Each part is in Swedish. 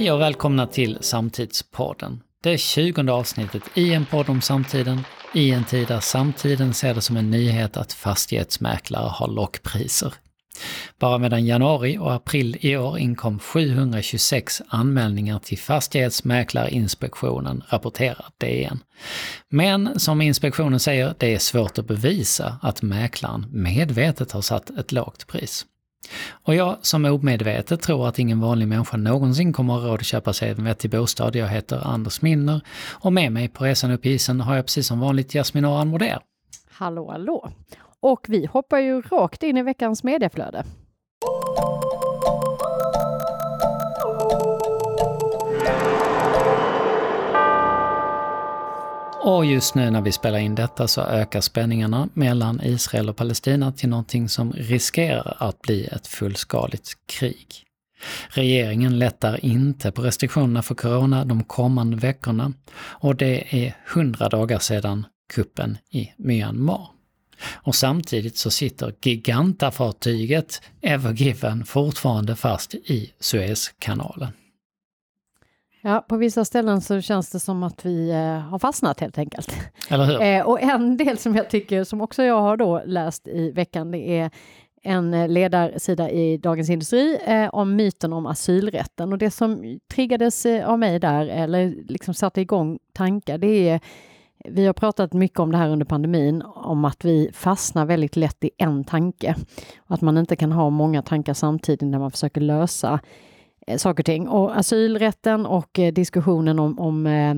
Hej och välkomna till Samtidspodden. Det är 20 avsnittet i en podd om samtiden, i en tid där samtiden ser det som en nyhet att fastighetsmäklare har lockpriser. Bara mellan januari och april i år inkom 726 anmälningar till Fastighetsmäklarinspektionen, rapporterar DN. Men som inspektionen säger, det är svårt att bevisa att mäklaren medvetet har satt ett lågt pris. Och jag som omedvetet tror att ingen vanlig människa någonsin kommer att ha råd att köpa sig en vettig bostad. Jag heter Anders Minner och med mig på resan upp i isen har jag precis som vanligt Jasmin Aran Moder. Hallå, hallå! Och vi hoppar ju rakt in i veckans medieflöde. Och just nu när vi spelar in detta så ökar spänningarna mellan Israel och Palestina till någonting som riskerar att bli ett fullskaligt krig. Regeringen lättar inte på restriktionerna för corona de kommande veckorna och det är hundra dagar sedan kuppen i Myanmar. Och samtidigt så sitter gigantafartyget Ever Given fortfarande fast i Suezkanalen. Ja, på vissa ställen så känns det som att vi eh, har fastnat helt enkelt. Eller hur? Eh, och en del som jag tycker, som också jag har då läst i veckan, det är en ledarsida i Dagens Industri eh, om myten om asylrätten. Och det som triggades eh, av mig där, eller liksom satte igång tankar, det är vi har pratat mycket om det här under pandemin, om att vi fastnar väldigt lätt i en tanke. Att man inte kan ha många tankar samtidigt när man försöker lösa eh, saker och ting. Och asylrätten och eh, diskussionen om, om eh,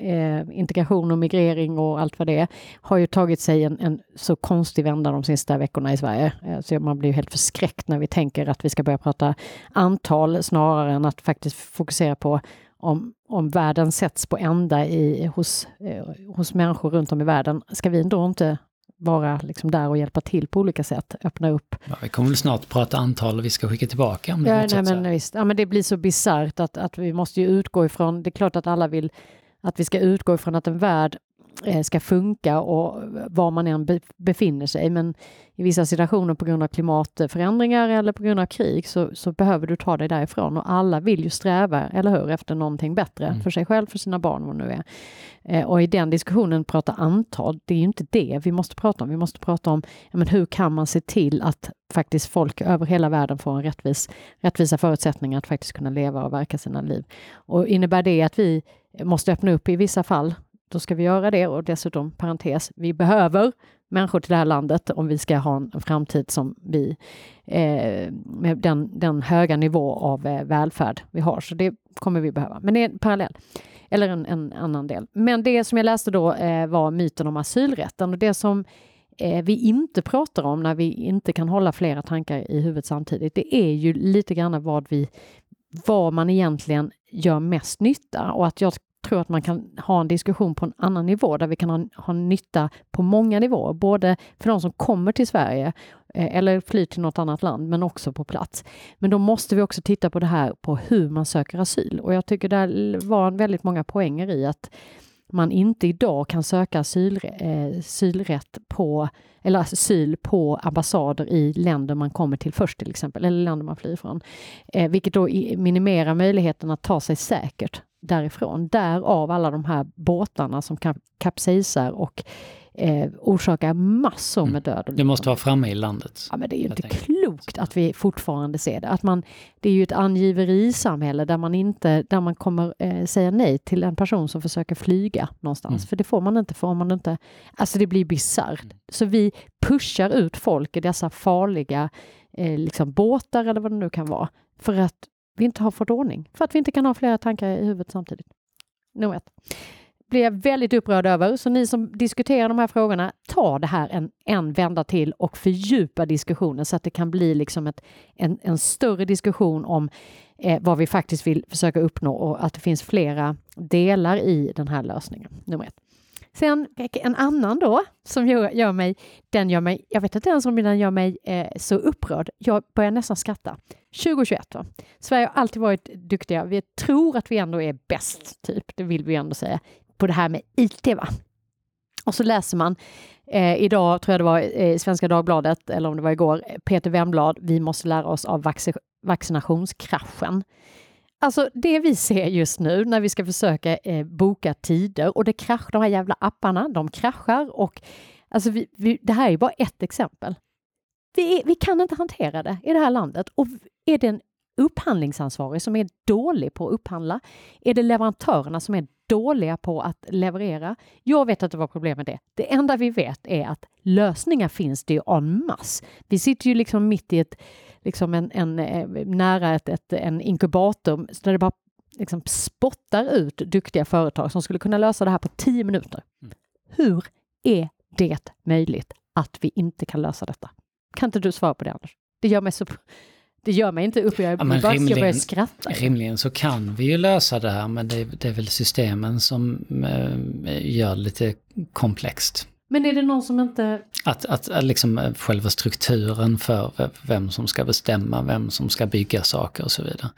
eh, integration och migrering och allt vad det är har ju tagit sig en, en så konstig vända de sista veckorna i Sverige. Eh, så man blir helt förskräckt när vi tänker att vi ska börja prata antal snarare än att faktiskt fokusera på om, om världen sätts på ända i, hos, eh, hos människor runt om i världen, ska vi då inte vara liksom där och hjälpa till på olika sätt, öppna upp. Ja, vi kommer väl snart prata antal vi ska skicka tillbaka. Om det ja, nej, men, visst. Ja, men det blir så bisarrt att, att vi måste ju utgå ifrån, det är klart att alla vill att vi ska utgå ifrån att en värld ska funka och var man än befinner sig. Men i vissa situationer på grund av klimatförändringar eller på grund av krig så, så behöver du ta dig därifrån och alla vill ju sträva, eller hur, efter någonting bättre mm. för sig själv, för sina barn, vad nu är. Eh, och i den diskussionen prata antal, det är ju inte det vi måste prata om. Vi måste prata om ja, men hur kan man se till att faktiskt folk över hela världen får en rättvis, rättvisa förutsättningar att faktiskt kunna leva och verka sina liv. Och innebär det att vi måste öppna upp i vissa fall då ska vi göra det och dessutom parentes, vi behöver människor till det här landet om vi ska ha en framtid som vi eh, med den, den höga nivå av eh, välfärd vi har. Så det kommer vi behöva. Men det är en parallell eller en, en annan del. Men det som jag läste då eh, var myten om asylrätten och det som eh, vi inte pratar om när vi inte kan hålla flera tankar i huvudet samtidigt. Det är ju lite grann vad vi vad man egentligen gör mest nytta och att jag tror att man kan ha en diskussion på en annan nivå där vi kan ha, ha nytta på många nivåer, både för de som kommer till Sverige eh, eller flyr till något annat land, men också på plats. Men då måste vi också titta på det här på hur man söker asyl och jag tycker det var väldigt många poänger i att man inte idag kan söka asyl, eh, asylrätt på, eller asyl på ambassader i länder man kommer till först till exempel, eller länder man flyr från. Eh, vilket då minimerar möjligheten att ta sig säkert därifrån. Därav alla de här båtarna som kapsejsar och eh, orsakar massor med mm. död. Det måste vara framme i landet. Ja, men det är ju inte klokt att vi fortfarande ser det. Att man, det är ju ett angiverisamhälle där man inte, där man kommer eh, säga nej till en person som försöker flyga någonstans. Mm. För det får man inte, får man inte. Alltså det blir bisarrt. Mm. Så vi pushar ut folk i dessa farliga eh, liksom båtar eller vad det nu kan vara. För att vi inte har fått ordning, för att vi inte kan ha flera tankar i huvudet samtidigt. Nummer ett. blir jag väldigt upprörd över, så ni som diskuterar de här frågorna, ta det här en, en vända till och fördjupa diskussionen så att det kan bli liksom ett, en, en större diskussion om eh, vad vi faktiskt vill försöka uppnå och att det finns flera delar i den här lösningen. Nummer ett. Sen en annan då som gör, gör, mig, den gör mig, jag vet inte ens om den gör mig eh, så upprörd. Jag börjar nästan skratta. 2021. Va? Sverige har alltid varit duktiga. Vi tror att vi ändå är bäst, typ. Det vill vi ändå säga, på det här med IT. Va? Och så läser man eh, idag, tror jag det var eh, i eh, Svenska Dagbladet, eller om det var igår, Peter Wemblad, vi måste lära oss av vac vaccinationskraschen. Alltså det vi ser just nu när vi ska försöka eh, boka tider och det kraschar, de här jävla apparna, de kraschar och alltså vi, vi, det här är bara ett exempel. Vi, vi kan inte hantera det i det här landet och är det en upphandlingsansvarig som är dålig på att upphandla? Är det leverantörerna som är dåliga på att leverera? Jag vet att det var problem med det. Det enda vi vet är att lösningar finns det ju en mass. Vi sitter ju liksom mitt i ett, liksom en, en eh, nära ett, ett, en inkubator där det bara liksom spottar ut duktiga företag som skulle kunna lösa det här på tio minuter. Mm. Hur är det möjligt att vi inte kan lösa detta? Kan inte du svara på det Anders? Det gör mig så det gör mig inte upp, jag, ja, bara, rimligen, jag börjar skratta. Rimligen så kan vi ju lösa det här men det, det är väl systemen som äh, gör det lite komplext. Men är det någon som inte... Att, att, att liksom eh, själva strukturen för vem som ska bestämma, vem som ska bygga saker och så vidare.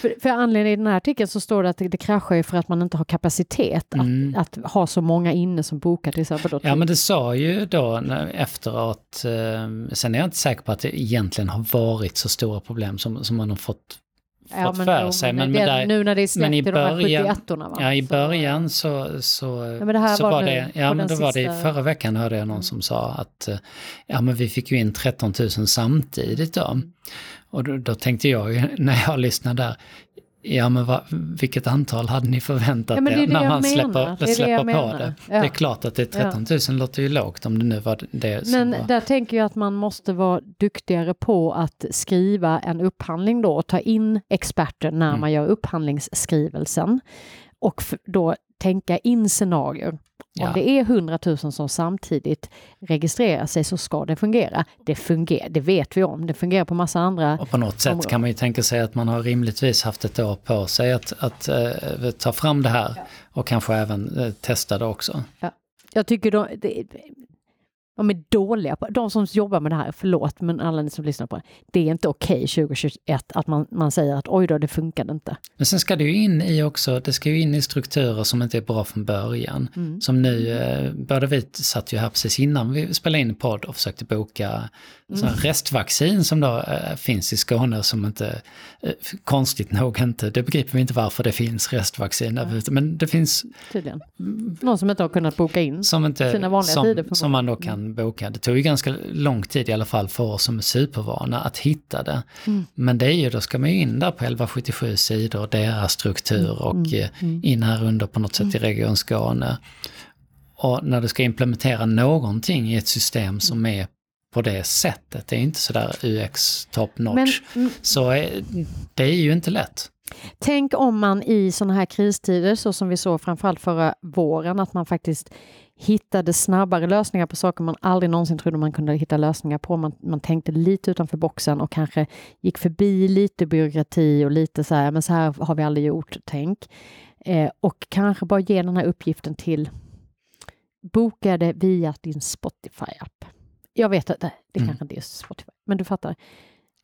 För, för anledningen i den här artikeln så står det att det, det kraschar ju för att man inte har kapacitet mm. att, att, ha så många inne som bokar till exempel. Ja men det sa ju då efteråt, eh, sen är jag inte säker på att det egentligen har varit så stora problem som, som man har fått ja, fått men, för sig. Men, men där, nu när det är släppt i början, de här 71 va? Ja, i början så, så, ja, det så var, var det, ja men då var det, förra veckan hörde jag någon som sa att ja men vi fick ju in 13 000 samtidigt då. Mm. Och då, då tänkte jag när jag lyssnade där, Ja men va, vilket antal hade ni förväntat ja, er när man släpper, det släpper på menar. det? Ja. Det är klart att det är 13 000 ja. låter ju lågt om det nu var det Men var. där tänker jag att man måste vara duktigare på att skriva en upphandling då och ta in experter när mm. man gör upphandlingsskrivelsen. Och då tänka in scenarier. Ja. Om det är 100 000 som samtidigt registrerar sig så ska det fungera. Det fungerar, det vet vi om. Det fungerar på massa andra Och på något sätt områden. kan man ju tänka sig att man har rimligtvis haft ett år på sig att, att uh, ta fram det här ja. och kanske även uh, testa det också. Ja. Jag tycker då, det, de är dåliga på, de som jobbar med det här, förlåt, men alla ni som lyssnar på det, det är inte okej okay 2021 att man, man säger att oj då, det funkade inte. Men sen ska det ju in i också, det ska ju in i strukturer som inte är bra från början. Mm. Som nu, eh, både vi satt ju här precis innan vi spelade in podd och försökte boka Mm. restvaccin som då äh, finns i Skåne som inte, äh, konstigt nog inte, det begriper vi inte varför det finns restvaccin mm. men det finns... Tydligen. Någon som inte har kunnat boka in som inte, sina vanliga som, tider. Som man då kan. Boka. Det tog ju ganska lång tid i alla fall för oss som är supervana att hitta det. Mm. Men det är ju, då ska man ju in där på 1177 sidor, deras struktur och mm. mm. in här under på något sätt i Region Skåne. Och när du ska implementera någonting i ett system som är på det sättet. Det är inte sådär UX top notch. Men, mm. så är, det är ju inte lätt. Tänk om man i sådana här kristider, så som vi såg framförallt förra våren, att man faktiskt hittade snabbare lösningar på saker man aldrig någonsin trodde man kunde hitta lösningar på. Man, man tänkte lite utanför boxen och kanske gick förbi lite byråkrati och lite så här, men så här har vi aldrig gjort, tänk. Eh, och kanske bara ge den här uppgiften till boka det via din Spotify-app. Jag vet att det, det mm. kanske inte är Spotify, men du fattar.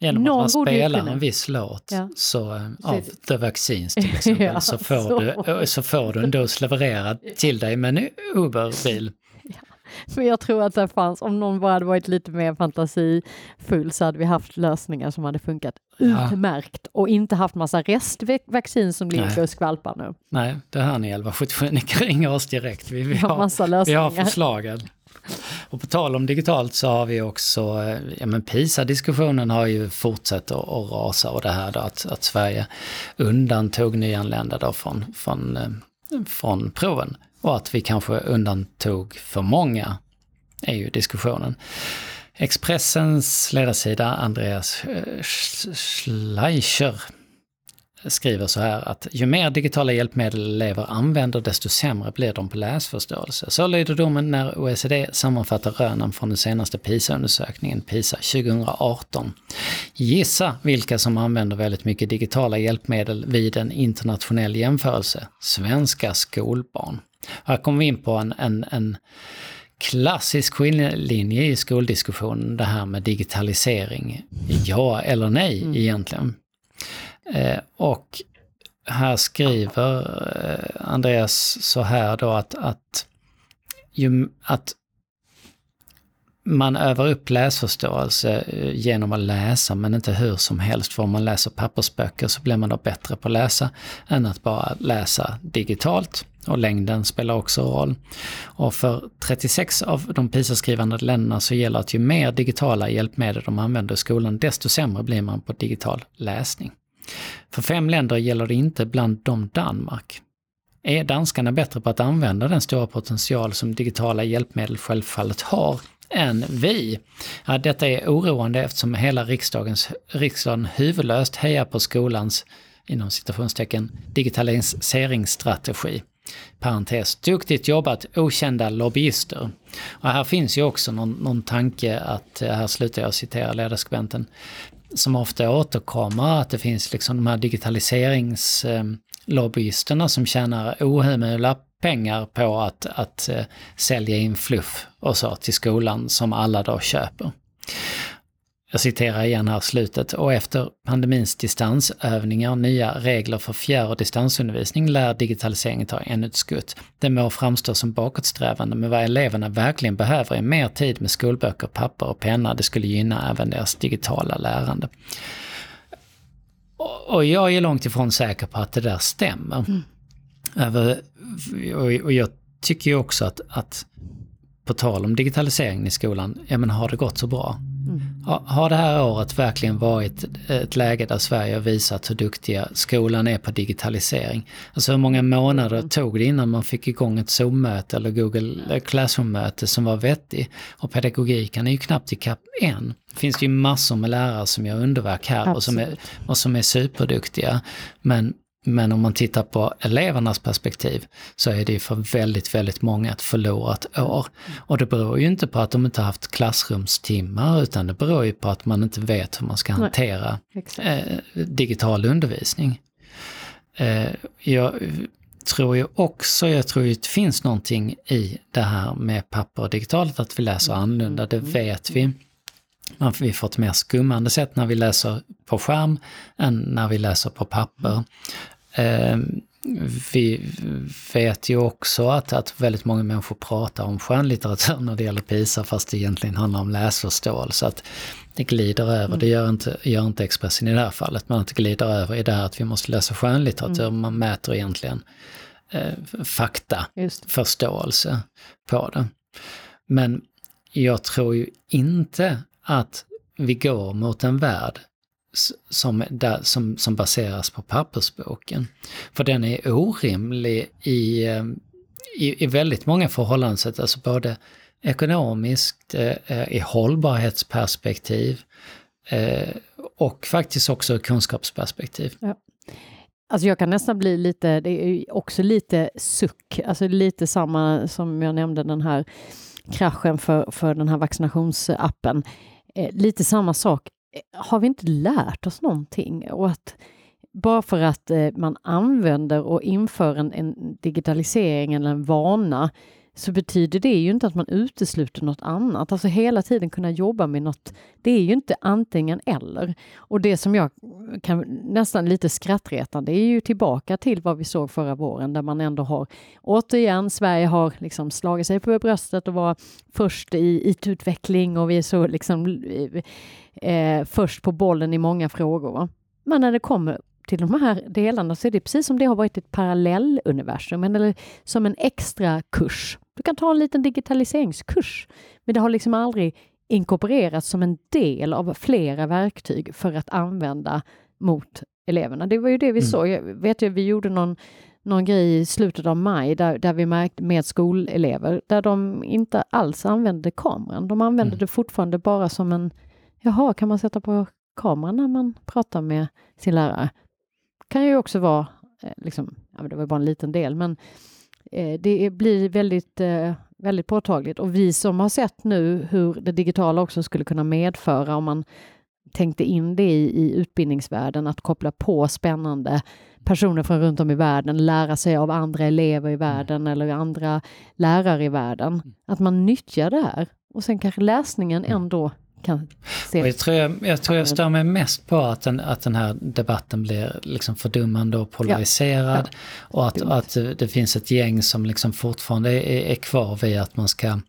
Genom Någon att man spelar en viss låt ja. så, eh, av The Vaccines till exempel ja, så, får så. Du, eh, så får du en dos levererad till dig med en Uber-bil. Ja. Men jag tror att det fanns, om någon bara hade varit lite mer fantasifull så hade vi haft lösningar som hade funkat utmärkt och inte haft massa restvaccin som ligger och skvalpar nu. Nej, det här ni 1177, ni kan ringa oss direkt. Vi, vi, har, massa lösningar. vi har förslagen. Och på tal om digitalt så har vi också, eh, ja men PISA-diskussionen har ju fortsatt att, att rasa och det här då att, att Sverige undantog nyanlända då från, från, eh, från proven. Och att vi kanske undantog för många är ju diskussionen. Expressens ledarsida Andreas Schleicher skriver så här att ju mer digitala hjälpmedel elever använder desto sämre blir de på läsförståelse. Så lyder domen när OECD sammanfattar rönen från den senaste PISA-undersökningen, PISA 2018. Gissa vilka som använder väldigt mycket digitala hjälpmedel vid en internationell jämförelse. Svenska skolbarn. Här kommer vi in på en, en, en klassisk skiljelinje i skoldiskussionen, det här med digitalisering. Ja eller nej mm. egentligen. Eh, och här skriver eh, Andreas så här då att, att, ju, att man övar upp läsförståelse eh, genom att läsa, men inte hur som helst. För om man läser pappersböcker så blir man då bättre på att läsa än att bara läsa digitalt. Och längden spelar också roll. Och för 36 av de PISA-skrivande länderna så gäller att ju mer digitala hjälpmedel de använder i skolan, desto sämre blir man på digital läsning. För fem länder gäller det inte, bland dem Danmark. Är danskarna bättre på att använda den stora potential som digitala hjälpmedel självfallet har än vi. Ja, detta är oroande eftersom hela riksdagens, riksdagen huvudlöst hejar på skolans inom citationstecken digitaliseringsstrategi. Parentes, duktigt jobbat okända lobbyister. Och här finns ju också någon, någon tanke att, eh, här slutar jag citera ledarskribenten, som ofta återkommer, att det finns liksom de här digitaliseringslobbyisterna som tjänar ohemula pengar på att, att eh, sälja in fluff och så till skolan som alla då köper. Jag citerar igen här slutet. Och efter pandemins distansövningar och nya regler för fjärr och distansundervisning lär digitaliseringen ta ännu ett skutt. Det må framstå som bakåtsträvande, men vad eleverna verkligen behöver är mer tid med skolböcker, papper och penna. Det skulle gynna även deras digitala lärande. Och jag är långt ifrån säker på att det där stämmer. Mm. Över, och jag tycker ju också att, att på tal om digitaliseringen i skolan, ja men har det gått så bra? Mm. Har det här året verkligen varit ett läge där Sverige har visat hur duktiga skolan är på digitalisering? Alltså hur många månader mm. tog det innan man fick igång ett Zoom-möte eller Google Classroom-möte som var vettig? Och pedagogiken är ju knappt ikapp än. Det finns ju massor med lärare som gör underverk här och som, är, och som är superduktiga. Men men om man tittar på elevernas perspektiv så är det för väldigt, väldigt många ett förlorat år. Och det beror ju inte på att de inte haft klassrumstimmar utan det beror ju på att man inte vet hur man ska hantera eh, digital undervisning. Eh, jag tror ju också, jag tror ju att det finns någonting i det här med papper och digitalt, att vi läser annorlunda, det mm. vet vi. Man, vi får ett mer skummande sätt när vi läser på skärm än när vi läser på papper. Eh, vi vet ju också att, att väldigt många människor pratar om skönlitteratur när det gäller PISA fast det egentligen handlar om läsförståelse. Att det glider över, mm. det gör inte, gör inte Expressen i det här fallet, men att det glider över i det här att vi måste läsa skönlitteratur. Mm. Man mäter egentligen eh, faktaförståelse på det. Men jag tror ju inte att vi går mot en värld som, där, som, som baseras på pappersboken. För den är orimlig i, ehm, i, i väldigt många förhållanden, alltså både ekonomiskt, eh, eh, i hållbarhetsperspektiv eh, och faktiskt också kunskapsperspektiv. Ja. Alltså jag kan nästan bli lite, det är också lite suck, alltså lite samma som jag nämnde den här kraschen för, för den här vaccinationsappen. Eh, lite samma sak har vi inte lärt oss någonting? Och att bara för att eh, man använder och inför en, en, digitalisering eller en vana så betyder det ju inte att man utesluter något annat. Alltså hela tiden kunna jobba med något. Det är ju inte antingen eller. Och det som jag kan nästan lite skrattretande är ju tillbaka till vad vi såg förra våren där man ändå har återigen Sverige har liksom slagit sig på bröstet och var först i IT-utveckling och vi är så liksom eh, först på bollen i många frågor. Men när det kommer till de här delarna så är det precis som det har varit ett parallelluniversum eller som en extra kurs. Du kan ta en liten digitaliseringskurs, men det har liksom aldrig inkorporerats som en del av flera verktyg för att använda mot eleverna. Det var ju det vi mm. såg. Jag vet ju, vi gjorde någon, någon grej i slutet av maj där, där vi märkte med skolelever där de inte alls använde kameran. De använde mm. det fortfarande bara som en Jaha, kan man sätta på kameran när man pratar med sin lärare? kan ju också vara, eh, liksom, ja, det var bara en liten del, men det blir väldigt, eh, väldigt påtagligt. Och vi som har sett nu hur det digitala också skulle kunna medföra om man tänkte in det i, i utbildningsvärlden, att koppla på spännande personer från runt om i världen, lära sig av andra elever i världen mm. eller andra lärare i världen. Mm. Att man nyttjar det här och sen kanske läsningen mm. ändå kan se. Och jag, tror jag, jag tror jag stör mig mest på att den, att den här debatten blir liksom fördummande och polariserad. Ja. Ja. Och att, att det finns ett gäng som liksom fortfarande är, är kvar vid att man ska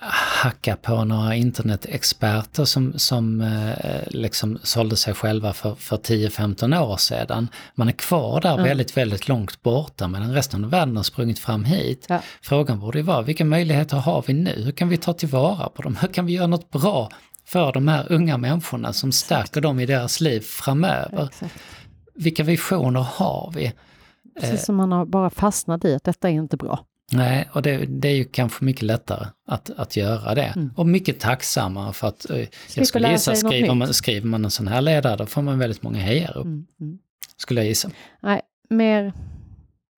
hacka på några internetexperter som, som eh, liksom sålde sig själva för, för 10-15 år sedan. Man är kvar där Mm. väldigt, väldigt långt borta medan resten av världen har sprungit fram hit. Ja. Frågan borde ju vara, vilka möjligheter har vi nu? Hur kan vi ta tillvara på dem? Hur kan vi göra något bra för de här unga människorna som stärker dem i deras liv framöver? Exakt. Vilka visioner har vi? Precis som man har bara fastnat i att detta är inte bra. Nej, och det, det är ju kanske mycket lättare att, att göra det. Mm. Och mycket tacksammare för att eh, jag skulle gissa, skriver man, skriver man en sån här ledare då får man väldigt många hejarop, Mm. Mm. skulle jag gissa. Nej, mer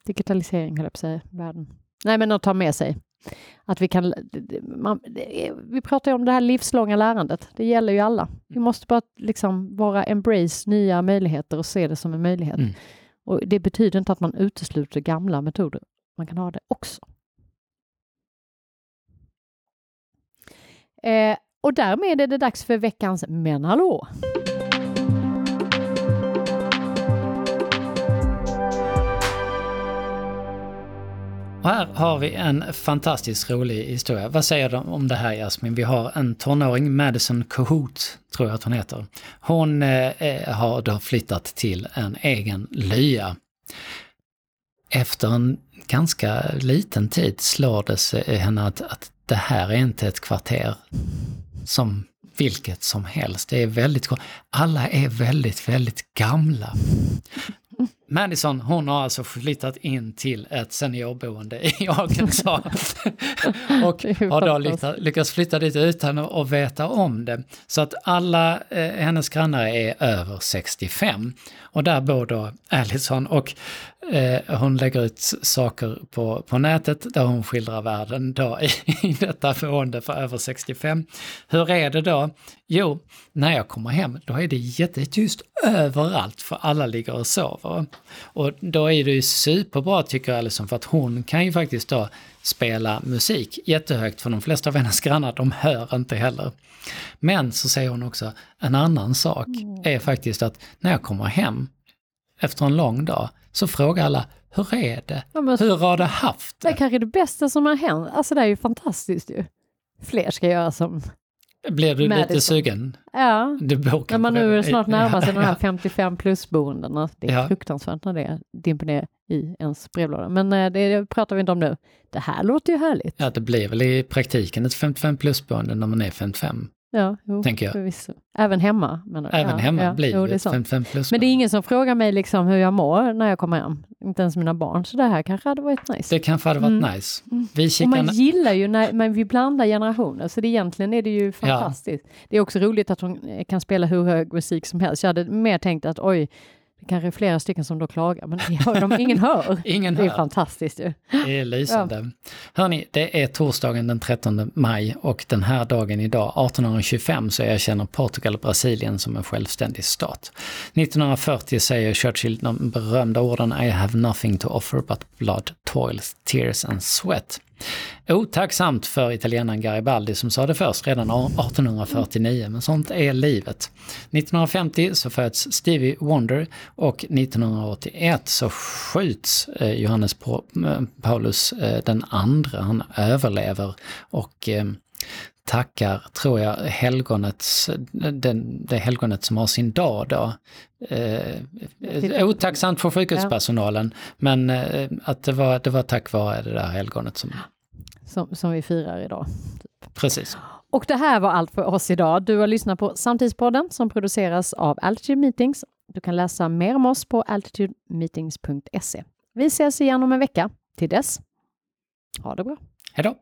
digitalisering höll jag på att säga, världen. Nej, men att ta med sig. Att vi kan, man, det vi pratar ju om det här livslånga lärandet. Det gäller ju alla. Vi måste bara liksom vara embrace nya möjligheter och se det som en möjlighet. Mm. Och det betyder inte att man utesluter gamla metoder. Man kan ha det också. Eh, och därmed är det dags för veckans Men hallå! Och här har vi en fantastiskt rolig historia. Vad säger du om det här Jasmin? Vi har en tonåring, Madison Cahoot, tror jag att hon heter. Hon eh, eh, har då flyttat till en egen lya. Efter en ganska liten tid slår det sig henne att, att det här är inte ett kvarter som vilket som helst. Det är väldigt Alla är väldigt, väldigt gamla. Madison, hon har alltså flyttat in till ett seniorboende i Arkansas. och har då lyckats, lyckats flytta dit utan att veta om det. Så att alla eh, hennes grannar är över 65. Och där bor då Allison och eh, hon lägger ut saker på, på nätet där hon skildrar världen då i, i detta boende för över 65. Hur är det då? Jo, när jag kommer hem då är det jättetyst överallt för alla ligger och sover. Och då är det ju superbra tycker Alison för att hon kan ju faktiskt då spela musik jättehögt för de flesta av hennes grannar de hör inte heller. Men så säger hon också en annan sak är faktiskt att när jag kommer hem efter en lång dag så frågar alla hur är det? Ja, men Hur har du haft Det är det? kanske det bästa som har hänt. Alltså det är ju fantastiskt ju. Fler ska göra som... Blir du lite Madison. sugen? Ja, Du när man nu redan- snart närmar sig de här Ja, 55 plus-boendena. Det är Ja. fruktansvärt när det dimper ner i ens brevlåda. Men eh, det pratar vi inte om nu. Det här låter ju härligt. Ja, det blir väl i praktiken ett 55 plus-boende när man är 55. Ja, jo, Tänker jag. förvisso. Även hemma. menar du? Även ja, hemma ja, blir jo, det det är ett sant. 55 plus Men det är ingen som frågar mig liksom hur jag mår när jag kommer hem. Inte ens mina barn. Så det här kanske hade varit nice. Det kanske hade varit Mm. nice. Vi Och kikar... man gillar ju när men vi blandar generationer, så det egentligen är det ju fantastiskt. Det är också roligt att hon kan spela hur hög musik som helst. Jag hade mer tänkt att oj, det kanske är flera stycken som då klagar, men det hör de, ingen hör. Ingen Det är fantastiskt ju. Det är lysande. Hörni, det är torsdagen den 13 maj och den här dagen idag, 1825, så erkänner Portugal Brasilien som en självständig stat. 1940 säger Churchill de berömda orden I have nothing to offer but blood, toil, tears and sweat. Otacksamt för italienaren Garibaldi som sa det först redan 1849, men sånt är livet. 1950 så föds Stevie Wonder och 1981 så skjuts eh, Johannes eh, Paulus eh, den andra, han överlever och tackar, tror jag, helgonets, den, det helgonet som har sin dag då. Eh, otacksamt för sjukhuspersonalen, men eh, att det var, det var tack vare det där helgonet som, Som, som vi firar idag. precis. Och det här var allt för oss idag. Du har lyssnat på Samtidspodden som produceras av Altitude Meetings. Du kan läsa mer om oss på altitudemeetings.se. Vi ses igen om en vecka. Till dess, ha det bra. Hej då!